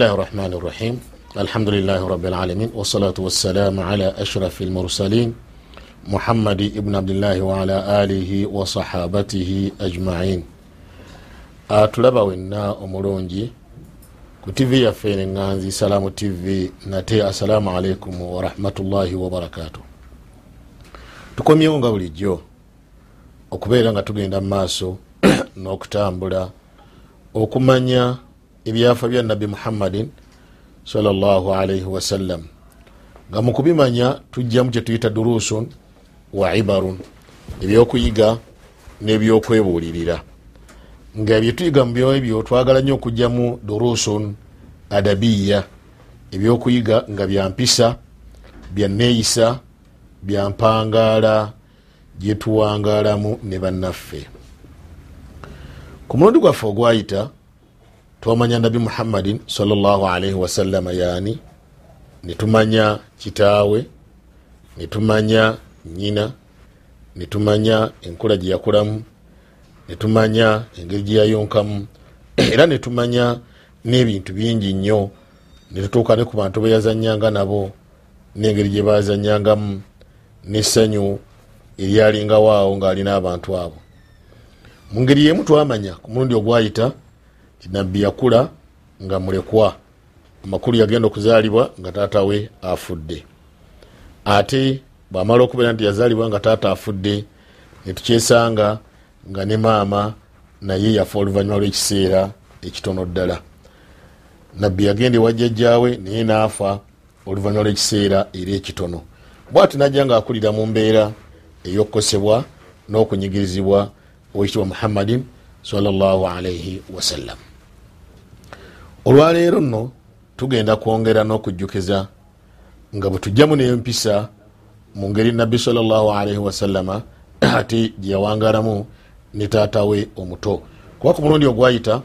الله الرحمن الرحيم الحمد لله رب العالمين والصلاة والسلام على أشرف المرسلين محمد ابن عبد الله وعلى آله وصحابته أجمعين tulaba wenna omulungi ku tv yaffe neŋŋanzi salaamu tv nate assalaamu alaikum warahmatullahi wabarakatu tukomyewo nga bulijjo okubeera nga tugenda mu maaso n'okutambula okumanya ebyafa bya nabbi muhammadin salllahalaihi wasallam nga mu kubimanya tujjamu kyetuyita durusun wa ibarun. Ebyokuyiga n'ebyokwebuulirira nga byetuyiga mu byoebyo twagala nnyo okugjamu durusun adabiya ebyokuyiga nga byampisa byaneeyisa byampangaala gyetuwangaalamu ne bannaffe. Ku mulundi gwaffe ogwayita twamanya nabi muhammadin salllahalaihi wasallama yaani netumanya kitaawe netumanya nyina netumanya enkula gye yakulamu netumanya engeri gye yayonkamu era netumanya n'ebintu bingi nnyo. Netutuuka ne ku bantu beyazanyanga nabo n'engeri gye bazanyangamu n'essanyu eryalingawo awo ng'alina abantu abo. Mu ngeri yemu twamanya ku mulundi ogwayita ti nabbi yakula nga mulekwa. Amakulu yagenda okuzaalibwa nga taata we afudde. Ate bwamala okubeera nti yazaalibwa nga taata afudde netukyesanga nga ne maama naye yafa oluvannyuma lw'ekiseera ekitono ddala. Nabbi yagenda ewajjajjaawe naye naafa oluvannyuma lw'ekiseera era ekitono. Bwati najja nga akulira mu mbeera ey'okukosebwa n'okunyigirizibwa owekitibwa muhammadin salllahalaihi wasallam olwaleero nno tugenda kwongera n'okujjukiza nga bwe tujjamu nempisa mu ngeri nabbi salllahalaihi wasallama ate gyeyawangalamu ne taata we omuto. Kuba ku mulundi ogwayita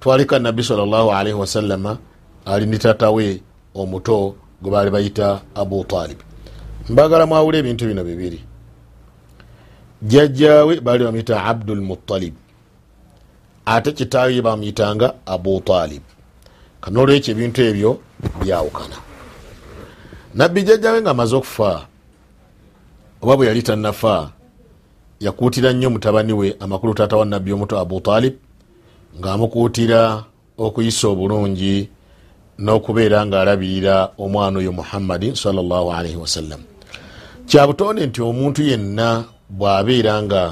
twaleka nabbi salllahalaihi wasallama ali ne taata we omuto gwe baali bayita abu talib. Mbagala mwawula ebintu bino bibiri. Jjajjaawe baali bamuyita abdul muttalib ate kitaawe bamuyitanga abu talib kanolwekyo ebintu ebyo byawukana. Nabbi jjajjawe nga amaze okufa oba bwe yali tannafa yakuutira nnyo mutabani we amakulu taata wa nabbi omuto abu talib ng'amukuutira okuyisa obulungi n'okubeera ng'alabirira omwana oyo muhammadin salllahalaihi wasallam kyabutonde nti omuntu yenna bw'abeera nga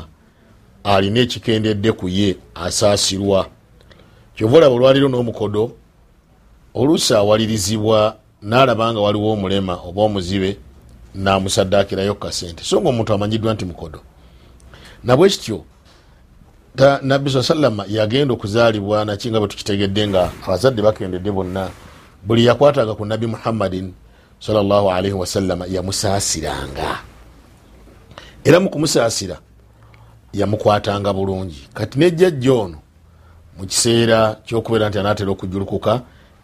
alina ekikendedde ku ye asaasirwa. Kyova olaba olwaliro n'omukodo oluusi awalirizibwa n'alaba nga waliwo omulema oba omuzibe namusaddaakirayo kasente. So nga omuntu amanyiddwa nti mukodo. Nabwe kityo nabbi saa sallama yagenda okuzaalibwa naki nga bwe tukitegedde nga abazadde bakendedde bonna buli yakwataga ku nabbi muhammadin salllahalaihi wasallama yamusaasiranga. Era mu kumusaasira yamukwatanga bulungi. Kati nejjajja ono mu kiseera kyokubeera nti anaatera okujulukuka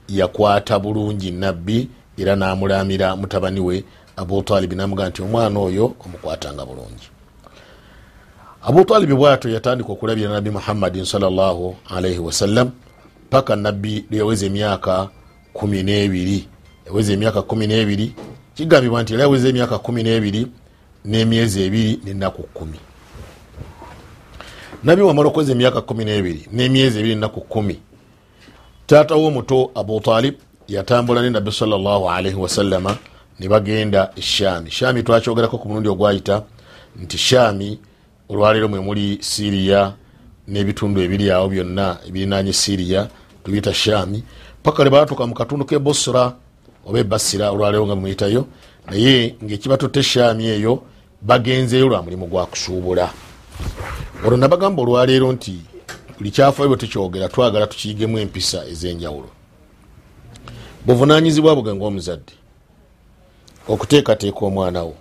yakwata bulungi nabbi era namulamira mutabani we abutalibi namugaa nti omwana oyo omukwatanga bulungi. Abutalibi bwato yatandika okulabira nabbi muhammadin salllahu alaihi wasallam paka nabbi lweyaweza emyaka kumi nebiri. Yaweza emyaka kumi nebiri kigambibwa nti era yaweza emyaka kumi nebiri n'emyezi ebiri nenaku kumi. Nabbi wamala okuweza emyaka kumi nebiri n'emyezi ebiri nenaku kumi taata womuto abutalib yatambula ne nabbi salllahalaihi wasallama ne bagenda eshami shami. Twakyogerako ku mulundi ogwayita nti shami olwaleero mwe muli siriya n'ebitundu ebiri awo byonna ebirinanye siriya tubiyita shami paka lwe batuuka mu katundu ke bosra oba ebasira olwaleero nga muyitayo naye ngaekibatutte shami eyo bagenzeeyo lwa mulimu gwa kusuubula. Olwo nabagamba olwaleero nti buli kyafayo bwe tukyogera twagala tukiyigemu empisa ez'enjawulo. Buvunanyizibwa bwe ngaomuzadde okuteekateeka omwana wo.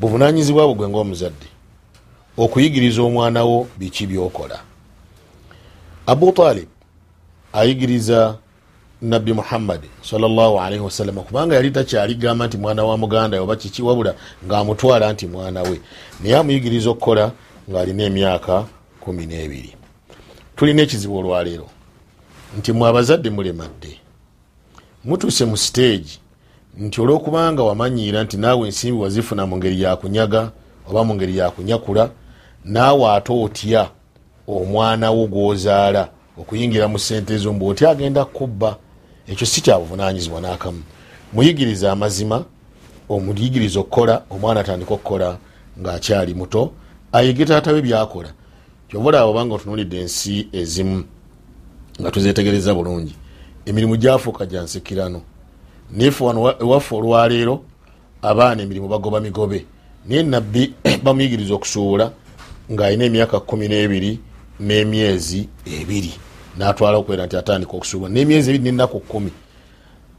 Buvunanyizibwa bwe ngaomuzadde okuyigiriza omwana wo biki byokola. Abu talib ayigiriza nabbi muhammadi salllahalaihi wasallama kubanga yali takyaligamba nti mwana wa muganda oba kiki wabula ngaamutwala nti mwana we. Naye amuyigiriza okukola ng'alina emyaka kumi n'ebiri tulina ekizibu olwaleero. Nti mwe abazadde mulemadde mutuuse mu stage nti olwokubanga wamanyiira nti naawe ensimbi wazifuna mu ngeri yakunyaga oba mu ngeri yakunyakula naawe ate otya omwana wo gwozaala okuyingira mu sente ezo mbu otya agenda kubba? Ekyo si kyabuvunanyizibwa n'akamu. Muyigiriza amazima omuyigiriza okukola omwana atandika okukola ng'akyali muto ayige taatawe byakola kyovula obanga otunulidde ensi ezimu nga tuzetegereza bulungi. Emirimu gyafuuka gyansikirano nayefe wano ewaffe olwaleero abaana emirimu bagoba migobe. Naye nabbi bamuyigiriza okusuubula ng'alina emyaka kumi n'ebiri n'emyezi ebiri. Natwala okubeera nti atandika okusuubula n'emyezi ebiri n'ennaku kumi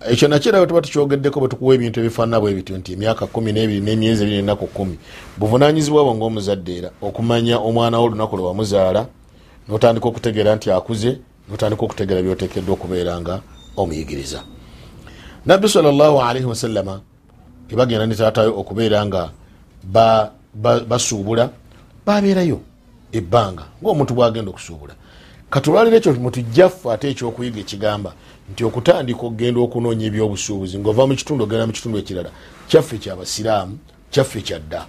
ekyo nakirawe tuba tukyogeddeko bwe tukuwa ebintu ebifaanana bwe bityo nti emyaka kumi n'ebiri n'emyezi ebiri n'ennaku kumi buvunanyizibwa bwo ngaomuzadde era okumanya omwana wo olunaku lwe wamuzaala notandika okutegeera nti akuze notandika okutegeera byotekeddwa okubeera nga omuyigiriza. Nabbi salllahalaihi wasallama ebagenda ne taatayo okubeera nga basuubula babeerayo ebbanga ngaomuntu bwagenda okusuubula. Katulwalira ekyo mutujjaffe ate ekyokuyiga ekigamba nti okutandika okugenda okunoonya ebyobusuubuzi ngaova mukitundu ogenda mukitundu ekirala kyaffe kyabasiraamu kyaffe kyadda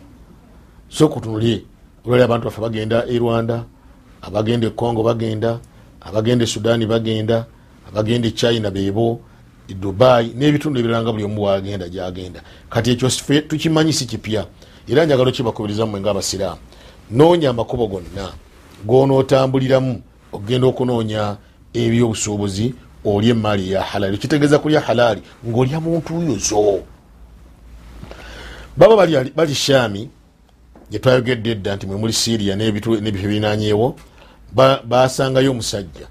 so kutunulye olwali abantu baffe bagenda e rwanda abagenda ekongo bagenda abagenda e sudaani bagenda abagenda e china beebo e dubai n'ebitundu ebiranga buli omu wagenda gyagenda. Kati ekyo ffe tukimanyi si kipya era njagala okibakubiriza mmwe ngaabasiraamu noonya amakubo gonna gonootambuliramu okugenda okunoonya ebyobusuubuzi olya emaali ya halaali okitegeeza kulya halaali ngaolya muntu yozo. Baba bali shami gyetwayogedde edda nti mwemuli siriya nebifo binanyeewo basangayo omusajja.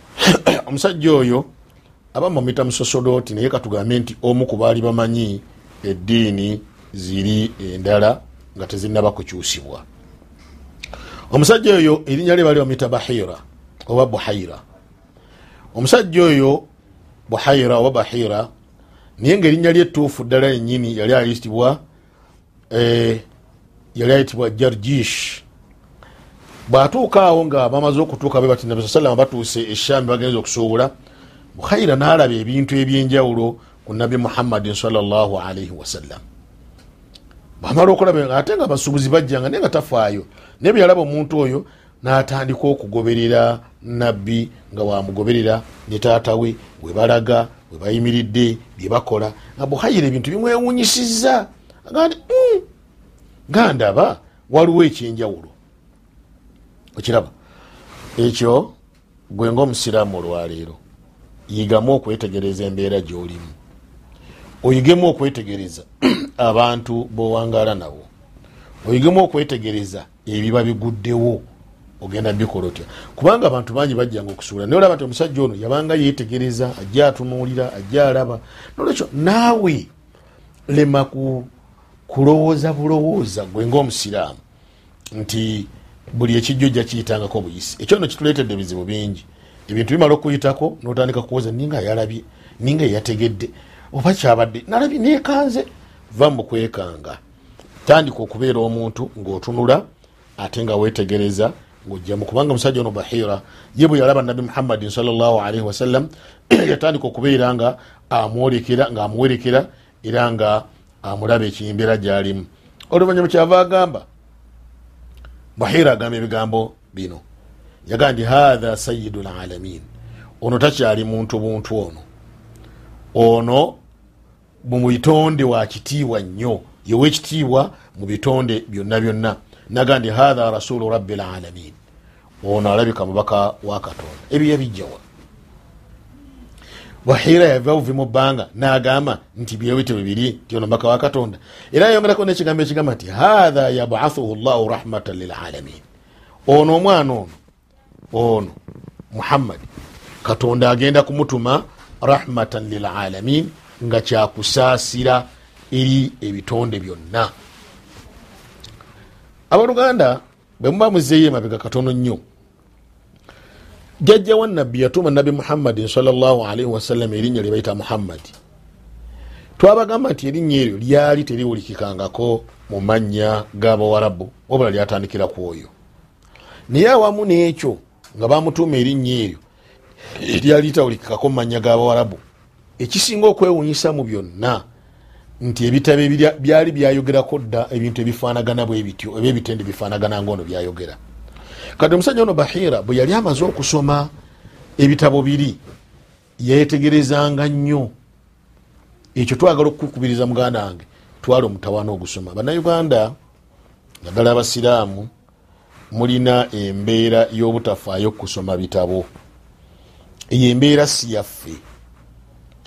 Omusajja oyo abamu bamwita musosodooti naye katugambe nti omu ku baali bamanyi eddiini ziri endala nga tezinaba kukyusibwa. Omusajja oyo erinnya lye bali bamwita bahira oba buhaira omusajja oyo buhaira oba bahira naye nga erinnya lyetuufu ddala yenyini yali ayitibwa eh, yali ayitibwa jarjish. Bwatuuka awo nga bamaze okutuuka be bati nabi salama batuuse eshami bagenza okusuubula buhaira naalaba ebintu ebyenjawulo ku nabi muhammadin salaalaihi wasallam bamala okulaba ate nga basuubuzi bajjanga naye nga tafaayo naye byalaba omuntu oyo n'atandika okugoberera nabbi nga wamugoberera ne taata we webalaga webayimiridde byebakola nga buhayira ebintu bimwewunyisiza agandi hmm, nga ndaba waliwo ekyenjawulo. Okiraba ekyo gwe ngaomusiraamu olwaleero yigamu okwetegereza embeera gyolimu. Oyigemu okwetegereza abantu bowangaala nabo. Oyigemu okwetegereza ebiba biguddewo ogenda bikola otya? Kubanga abantu bangi bajjanga okusuula. Naye olaba nti omusajja ono yabanga yetegereza ajja atunuulira ajja alaba. Nolwekyo naawe lema kulowooza bulowooza gwe ngaomusiraamu nti buli ekijjo ojja kiyitangako buyisi ekyo no kituleetedde ebizibu bingi. Ebintu bimala okuyitako notandika kuwoza ninga yalabye ninga yategedde oba kyabadde. Nalabye nekanze va mukwekanga tandika okubeera omuntu ngaotunula ate nga wetegereza ngaojjamu kubanga musajja ono bahira ye bwe yalaba nabi muhammadin salllahalaihi wasallam yatandika okubeera nga amwolekera nga amuwerekera era nga amulaba ekiyimbeera gyalimu. Oluvanyuma kyava agamba bahira agamba ebigambo bino. Yagaa ndi hatha sayidu lalamin ono takyali muntu buntu ono. Ono mumubitonde wa kitiibwa nnyo yewe ekitiibwa mu bitonde byonna byonna naga ndi hatha rasulu rabi lalamin ono alabika mubaka wa katonda. Ebyo yabijjawa bahira yava buvi mu bbanga nagamba nti byewite bibiri nti ono mubaka wa katonda. Era yayongerako nekigambo ekigamba nti hatha yabathuhu llahu rahmatan lilalamin ono omwana ono ono muhammadi katonda agenda kumutuma rahmatan lilalamin nga kyakusaasira eri ebitonde byonna abaluganda bwe muba muzeeyo emabega katono nnyo. Jajja wa nabbi yatuuma nabi muhammadin salaalaihi wasallam erinnya lye bayita muhammadi twabagamba nti erinnya eryo lyali teriwulikikangako mu mannya g'abawarabu wabula lyatandikira ku oyo. Naye awamu n'ekyo nga bamutuuma erinnya eryo lyali tawulikikako mu mannya g'abawarabu ekisinga okwewunyisa mu byonna nti ebitabo byali byayogerako dda ebintu ebifaanagana bwe bityo oba ebitende bifaanagana ngaono byayogera. Kati omusajja ono bahira bwe yali amaze okusoma ebitabo biri yetegerezanga nnyo. Ekyo twagala okukubiriza muganda wange twala omutawaana ogusoma. Bannayuganda naddala abasiraamu mulina embeera y'obutafaayo kusoma bitabo. Eyo embeera si yaffe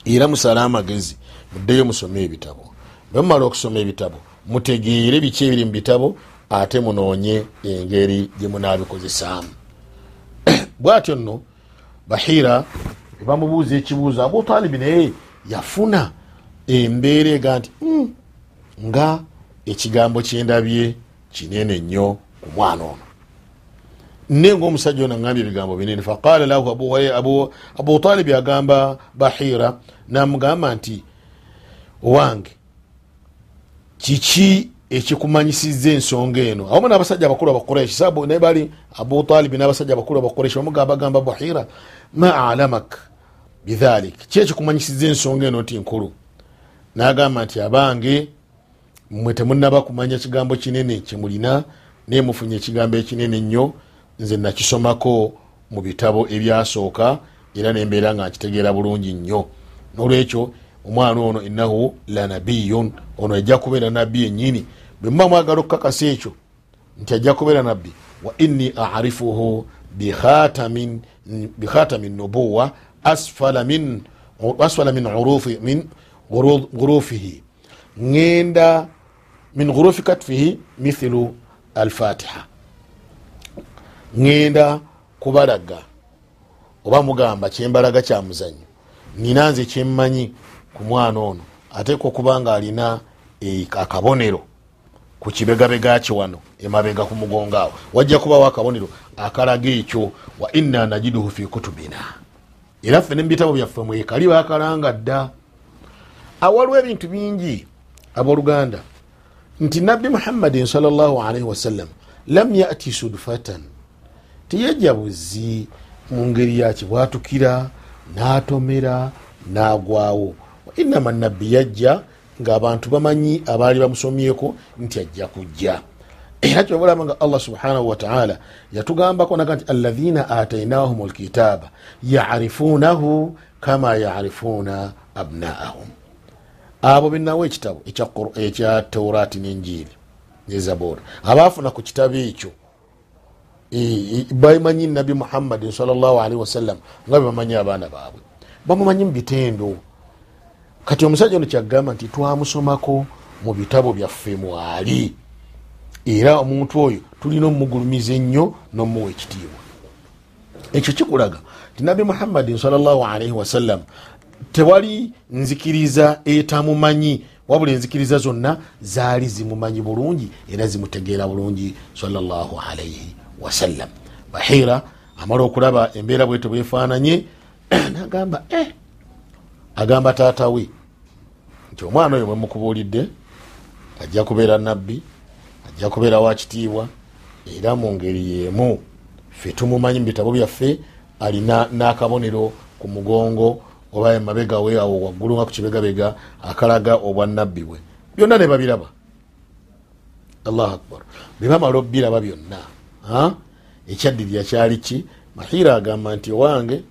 era musale amagezi muddeyo musome ebitabo. Bwe mumala okusoma ebitabo mutegeere biki ebiri mu bitabo ate munoonye engeri gye munaabikozesaamu. Bwatyo nno bahira bamubuuza ekibuuzo abutalibi naye yafuna embeera ega nti "Mm, nga ekigambo kyendabye kinene nnyo ku mwana ono. Ne ngaomusajja ono agambye ebigambo binene faqala lahu Abu- Abu- abutalibi agamba bahira namugamba nti owange kiki ekikumanyisiza ensonga eno? Awamu n'abasajja abakulu abakureshi sabu naye bali abutalibi n'abasajja abakulu abakureshi bamugamba gamba bahira ma alamak bidhalik? Ki ekikumanyisiza ensonga eno nti nkulu? N'agamba nti abange mmwe temunaba kumanya kigambo kinene kyemulina naye mufunye ekigambo ekinene nnyo nze nakisomako mu bitabo ebyasooka era nembeera nga nkitegeera bulungi nnyo. Nolwekyo omwana ono innahu lanabiyun ono ajja kubeera nabbi yennyini. Bwe muba mwagala okukakasa ekyo nti ajja kubeera nabbi. Wa inni arifuhu bikhatamin nubuwa asfala min ghurufihi. Ŋenda min ghurufi katfihi mithlu alfatiha. Ŋenda kubalaga oba mugamba kyembalaga kyamuzanyo nina nze kyemmanyi ku mwana ono ateeka okuba nga alina eh, akabonero ku kibegabega kye wano emabega ku mugongo awo. Wajja kubawo akabonero akalaga ekyo wa inna najiduhu fi kutubina. Era ffe nemubitabo byaffe mwekali bakalanga dda. Awaliwo ebintu bingi abooluganda nti nabbi muhammadin salllahalaihi wasallam lam yati sudfatan. Teyajja buzi mu ngeri yakibwatukira n'atomera n'agwawo inama nabbi yajja ng'abantu bamanyi abaali bamusomyeko nti ajja kujja. Era kyobulaba nga allah subhanahu wataala yatugambako naga nti alaina atainahum lkitaaba yarifunahu kama yarifuuna abnaahum. Abo benawo ekitabo ekya taurati nenjiri nezabura abaafuna ku kitabo ekyo e- e- bamanyi nabi muhammadin salllahalihi wasallam nga bebamanyi abaana baabwe. Bamumanyi mu bitendo kati omusajja ono kyagamba nti twamusomako mu bitabo byaffe mwali. Era omuntu oyo tulina omugulumiza ennyo n'omuwa ekitiibwa. Ekyo kikulaga ti nabi muhammadin salllahalihi wasallam tewali nzikiriza etamumanyi wabula enzikiriza zonna zaali zimumanyi bulungi era zimutegeera bulungi salllahalihi wasallam bahira amala okulaba embeera bwete bwefaananye nagamba eh, agamba taata we nti omwana oyo bwemukubuulidde ajja kubeera nabbi ajja kubeera wakitiibwa era mu ngeri yeemu ffe tumumanyi mu bitabo byaffe alina n'akabonero ku mugongo oba emabega we awo waggulu nga ku kibegabega akalaga obwannabbi bwe byonna ne babiraba. Allahu akbar. Bwe bamala obbiraba byonna ha? ekyaddirira kyali ki? Mahira agamba nti owange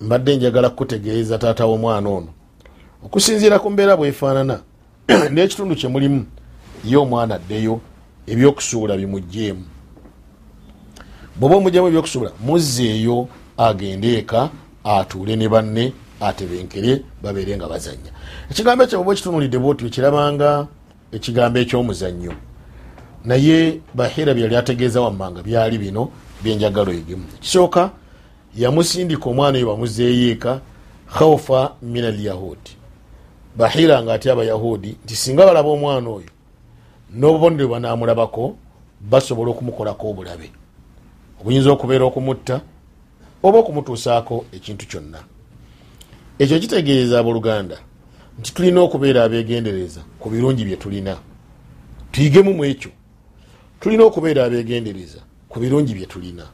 mbadde njagala kukutegeeza taata w'omwana ono okusinziira ku mbeera bwefaanana n'ekitundu kyemulimu ye omwana addeyo ebyokusuula bimugjeemu bweoba omugjamu ebyokusuula muzzeeyo agende eka atuule ne banne atebenkere babeere nga bazanya ekigambo ekyo bwoba ekitunulidde bwoti ekirabanga ekigambo ekyomuzannyo. Naye bahira byali ategeeza wammanga byali bino byenjagala oyigemu ekisooka yamusindika omwana oyo bamuzeeyo eka khaufa min alyahudi bahira nga ate abayahudi nti singa balaba omwana oyo n'obubonero banamulabako basobola okumukolako obulabe. Obuyinza okubeera okumutta oba okumutuusaako ekintu kyonna. Ekyo kitegeeza abooluganda nti tulina okubeera abegendereza ku birungi bye tulina. Tuyigemu mu ekyo. Tulina okubeera abegendereza ku birungi bye tulina.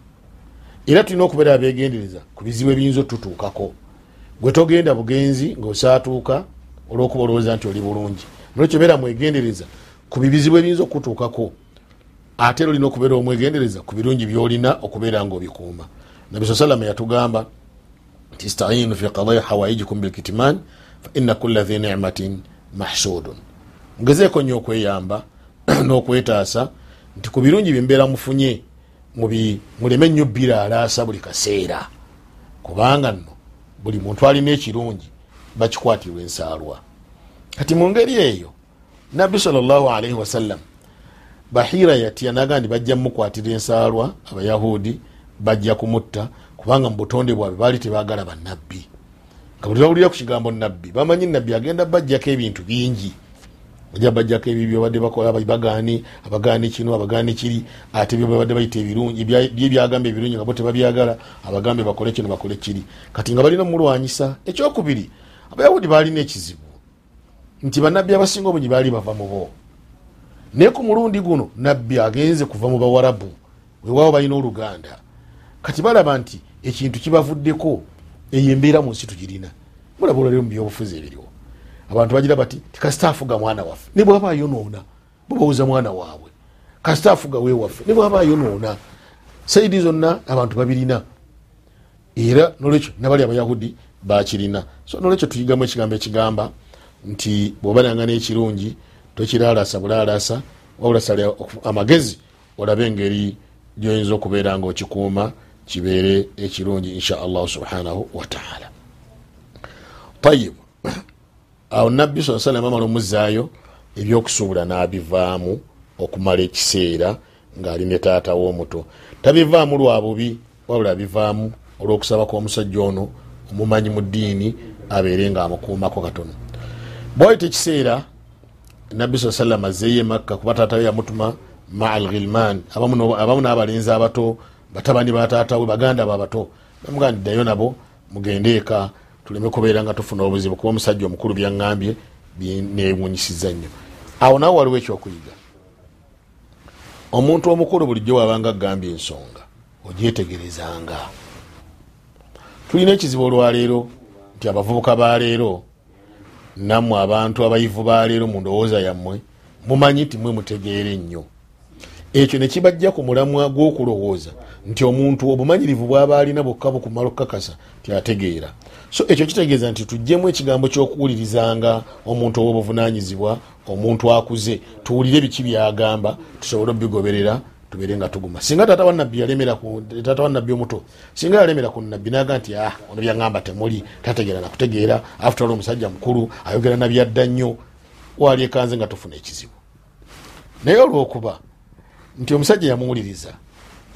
Era tulina okubeera abegendereza ku bizibu ebiyinza otutuukako. Gwe togenda bugenzi ngaosaatuuka olwokuba olowooza nti oli bulungi. Nolwekyo beera mwegendereza ku bibizibu ebiyinza okutuukako. Ate era olina okubeera omwegendereza ku birungi byolina okubeera nga obikuuma nabi salama yatugamba nti stainu fi qadai hawaijikum bilkitman faina kula dhi nimatin mahsudun mugezeeko nnyo okweyamba n'okwetaasa nti ku birungi byembeera mufunye muleme nnyo biraalaasa buli kaseera. Kubanga nno buli muntu alina ekirungi bakikwatirwa ensaalwa. Kati mu ngeri eyo nabbi salllahalaihi wasallam bahira yatya naga ndi bajja mukwatira ensaalwa abayahudi bajja kumutta kubanga mu butonde bwabwe baali tebagala bannabbi. Nga buli bawulira ku kigambo nabbi bamanyi nabbi agenda bajjako ebintu bingi. Bajja bajjako ebyo babadde bakola bagaani abagaani kino abagaani kiri ate byobabadde bayita ebirungi bye byagamba ebirungi nga bo tebabyagala abagambe bakole kino bakole kiri. Kati nga balina omulwanyisa ekyokubiri abayahudi balina ekizibu. Nti banabbi abasinga obungi baali bava mu bo. Naye ku mulundi guno nabbi agenze kuva mu bawarabu wewawo balina oluganda. Kati balaba nti ekintu kibavuddeko eyo embeera mu nsi tugirina. Mulaba olwaliro mu byobufuzi ebiriwo. Abantu bagira bati tikasita afuga mwana waffe. Ne bwaba ayonoona bubawuza mwana waabwe. Kasita afuga wewaffe ne bwaba ayonoona saidi zonna abantu babirina. Era nolwekyo nabali abayahudi bakirina. So nolwekyo tuyigamu ekigambo ekigamba nti bwoba nanga n'ekirungi tokiraalasa bulaalasa wabula sala amagezi olabe engeri gyoyinza okubeera nga okikuuma kibeere ekirungi insha allahu subhanahu wataala tayibu awo nabbi saa salam amala omuzaayo ebyokusuubula n'abivaamu okumala ekiseera ng'ali ne taata w'omuto. Tabivaamu lwa bubi wabula abivaamu olw'okusaba kw'omusajja ono omumanyi mu ddiini abeere ng'amukuumako katono. Bwayita ekiseera nabbi saa salam azzeeyo emakka kuba taata we yamutuma maa alghilman abamu n'abalenzi abato batabani bataatawe baganda babato namugandiddayo nabo mugende eka tuleme kubeera nga tufuna obuzibu kuba omusajja omukulu byaŋambye newunyisiza nnyo. Awo nawe waliwo ekyokuyiga. Omuntu omukulu bulijjo wabanga agambye ensonga ogyetegerezanga tulina ekizibu olwaleero nti abavubuka baleero nammwe abantu abayivu baleero mu ndowooza yammwe mumanyi timwe mutegeere nnyo ekyo nekibajja ku mulamwa gw'okulowooza nti omuntu obumanyirivu bwaba alina bwokka bukumala okukakasa tyategeera so ekyo kitegeeza nti tuggyemu ekigambo ky'okuwulirizanga omuntu ow'obuvunanyizibwa omuntu akuze tuwulire biki byagamba tusobole obigoberera tubeere nga tuguma. Singa taata wanabbi yalemera taata wanabbi omuto singa yalemera ku nabbi naga nti ah ono byaŋamba temuli tategeera nakutegeera afutala omusajja mukulu ayogera nabyadda nnyo waali ekanze nga tufuna ekizibu. Naye olwokuba nti omusajja yamuwuliriza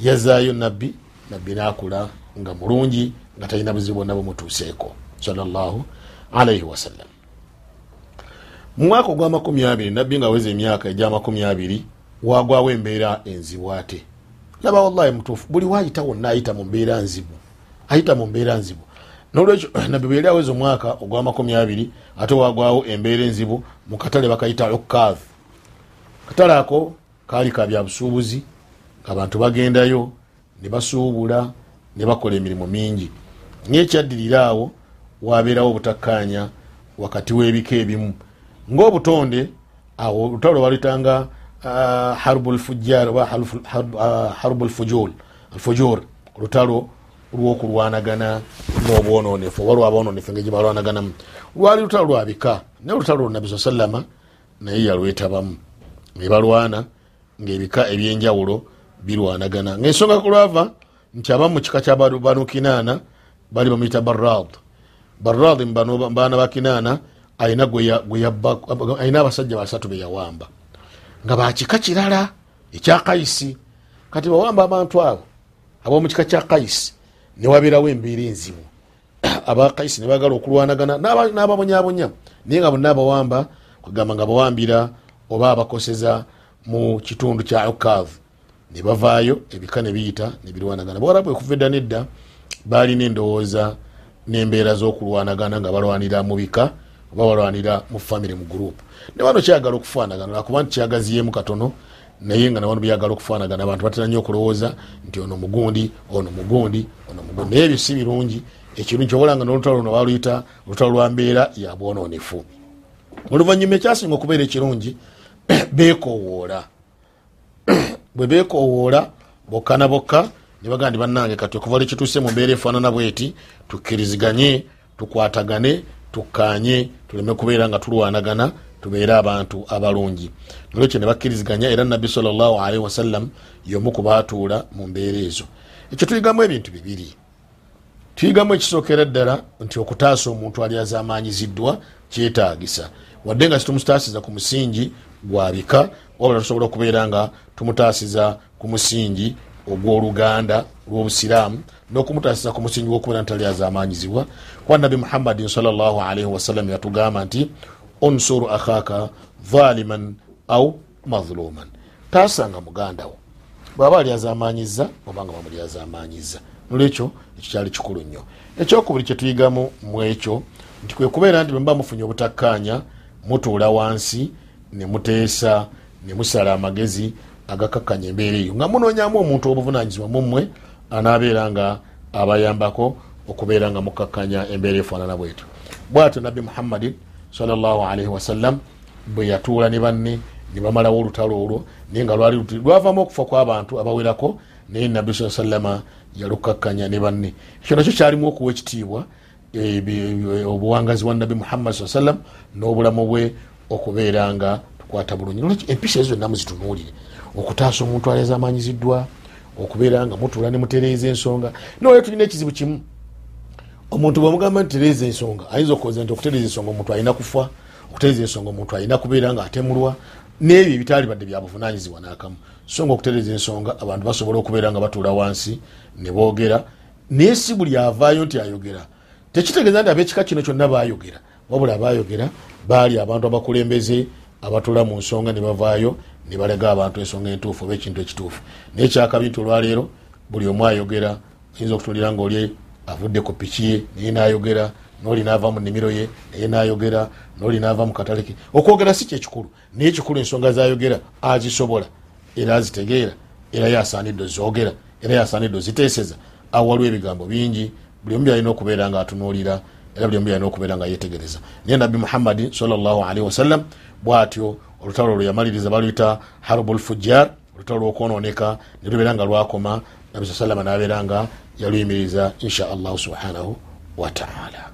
yazaayo nabbi nabbi nakula nga mulungi nga talina buzibu bwonna bumutuuseeko salllahu alaihi wasallam mu mwaka ogwamakumi abiri nabbi nga aweza emyaka egyamakumi abiri wagwawo embeera enzibu ate. Laba wallahi mutuufu buli waayita wonna ayita mu mbeera nzibu ayita mu mbeera nzibu. Nolwekyo nabbi bwe yali aweza omwaka ogwamakumi abiri ate wagwawo embeera enzibu mu katale bakayita okav katale ako kaali ka byabusuubuzi ngaabantu bagendayo ne basuubula ne bakola emirimu mingi. Ngaekyaddirira awo wabeerawo obutakkaanya wakati w'ebika ebimu. Ngaobutonde awo olutalo lwalitanga uh, harbu lfujar oba harbu lfujur olutalo lwokulwanagana n'obwononefu oba lwabwononefu engeri gyebalwanaganamu lwali lutalo lwabika naye olutalo lwo nabi saa sallama naye yalwetabamu nebalwana ngaebika ebyenjawulo birwanagana ngaensonga kulwava nti abamu mukika kya banu kinaana bali bamuyita barad barad mubaana ba kinaana alina abasajja basatu beyawamba nga bakika kirala ekya kaisi kati bawamba abantu abo abomukika kya kaisi newabeerawo embeera enzibu. Abakaisi nebagala okulwanagana n'ababonyabonya naye nga bonna abawamba kugamba nga bawambira oba abakoseza mu kitundu kya ukav nebavaayo ebika nebiyita nebirwanagana bawarabu okuva edda nedda balina endowooza nembeera zokulwanagana nga balwanira mu bika oba balwanira mu famiry mu gurupu ne bano kyagala okufaanagana lwakuba nti kyagaziyemu katono naye nga nabano byagala okufaanagana abantu batera nnyo okulowooza nti ono mugundi ono mugundi ono mugundi naye ebyo si birungi ekirungi kyobalanga nolutalo luno baluyita olutalo lwa mbeera ya bwononefu oluvanyuma ekyasinga okubeera ekirungi bekowoola bwe bekowoola bokka na bokka nebagaa ndi bannange kati okuva lwekituuse mu mbeera efaanana bweti tukkiriziganye tukwatagane tukkanye tuleme kubeera nga tulwanagana tubeere abantu abalungi. Nolwekyo ne bakkiriziganya era nabbi salllahualaihi wasallam yomu kubaatuula mu mbeera ezo. Ekyo tuyigamu ebintu bibiri. Tuyigamu ekisookera ddala nti okutaasa omuntu ali azamaanyiziddwa kyetagisa wadde nga situmutaasiza ku musingi gwabika wabula tusobola okubeera nga tumutaasiza ku musingi ogwoluganda lwobusiraamu nokumutaasiza ku musingi gwokubeera ntali azamanyizibwa kuba nabi muhammadin salllahalaihi wasallam yatugamba nti unsuru akhaka dhaliman au madhuluman taasanga mugandawo bwaba ali azamanyiza obanga bamuli azamanyiza nolwekyo ekyo kyali kikulu nnyo. Ekyokubiri kyetuyigamu mu ekyo nti kwekubeera nti bwemuba mufunye obutakkanya mutuula wansi nemuteesa nemusala amagezi agakakkanya embeera eyo. Nga munoonyamu omuntu obuvunanyizibwa mumwe anaabeera nga abayambako okubeera nga mukakkanya embeera efaanana bwetyo. Bwatyo nabbi muhammadin salaalii wasallam bwe yatuula ne banne ne bamalawo olutalo olwo naye nga lwali lwavamu okufa kw'abantu abawerako naye nabbi saa sallama yalukakkanya ne banne. Ekyo nakyo kyalimu okuwa ekitiibwa obuwangazi bwa nabbi muhammad saa sallam n'obulamu bwe okubeera nga tukwata bulungi. Empisa ezo zonna muzitunuulire okutaasa omuntu ali azamanyiziddwa okubeera nga mutuula ne mutereeza ensonga. Naye tulina ekizibu kimu. Omuntu bwemugamba nti tereeza ensonga ayinza okuwooza nti okutereeza ensonga omuntu alina kufa okutereeza ensonga omuntu alina kubeera nga atemulwa n'ebyo ebitaali badde byabuvunanyizibwa n'akamu. So nga okutereeza ensonga abantu basobola okubeera nga batuula wansi ne boogera naye si buli avaayo nti ayogera. Tekitegeeza nti abekika kino kyonna bayogera wabula abayogera baali abantu abakulembeze abatula mu nsonga ne bavaayo ne balega abantu ensonga entuufu oba ekintu ekituufu. Naye kyakabi nti olwaleero buli omu ayogera oyinza okutulira nga oli avudde ku piki ye naye nayogera noli naava mu nimiro ye naye nayogera noli naava mu katale ke. Okwogera si kyekikulu naye ekikulu ensonga zayogera azisobola. Era azitegeera era yasaanidde ozogera era yasaanidde oziteeseza awo waliwo ebigambo bingi buli omu byalina okubeera nga atunuulira era buli omu byalina okubeera nga yetegereza naye nabbi muhammadi salllahalihi wasallam bwatyo olutalo lwe yamaliriza baluyita harbu lfujar olutalo lwokwononeka ne lubeera nga lwakoma nabi saa salama nabeera nga yaluyimiriza insha allahu subhanahu wataala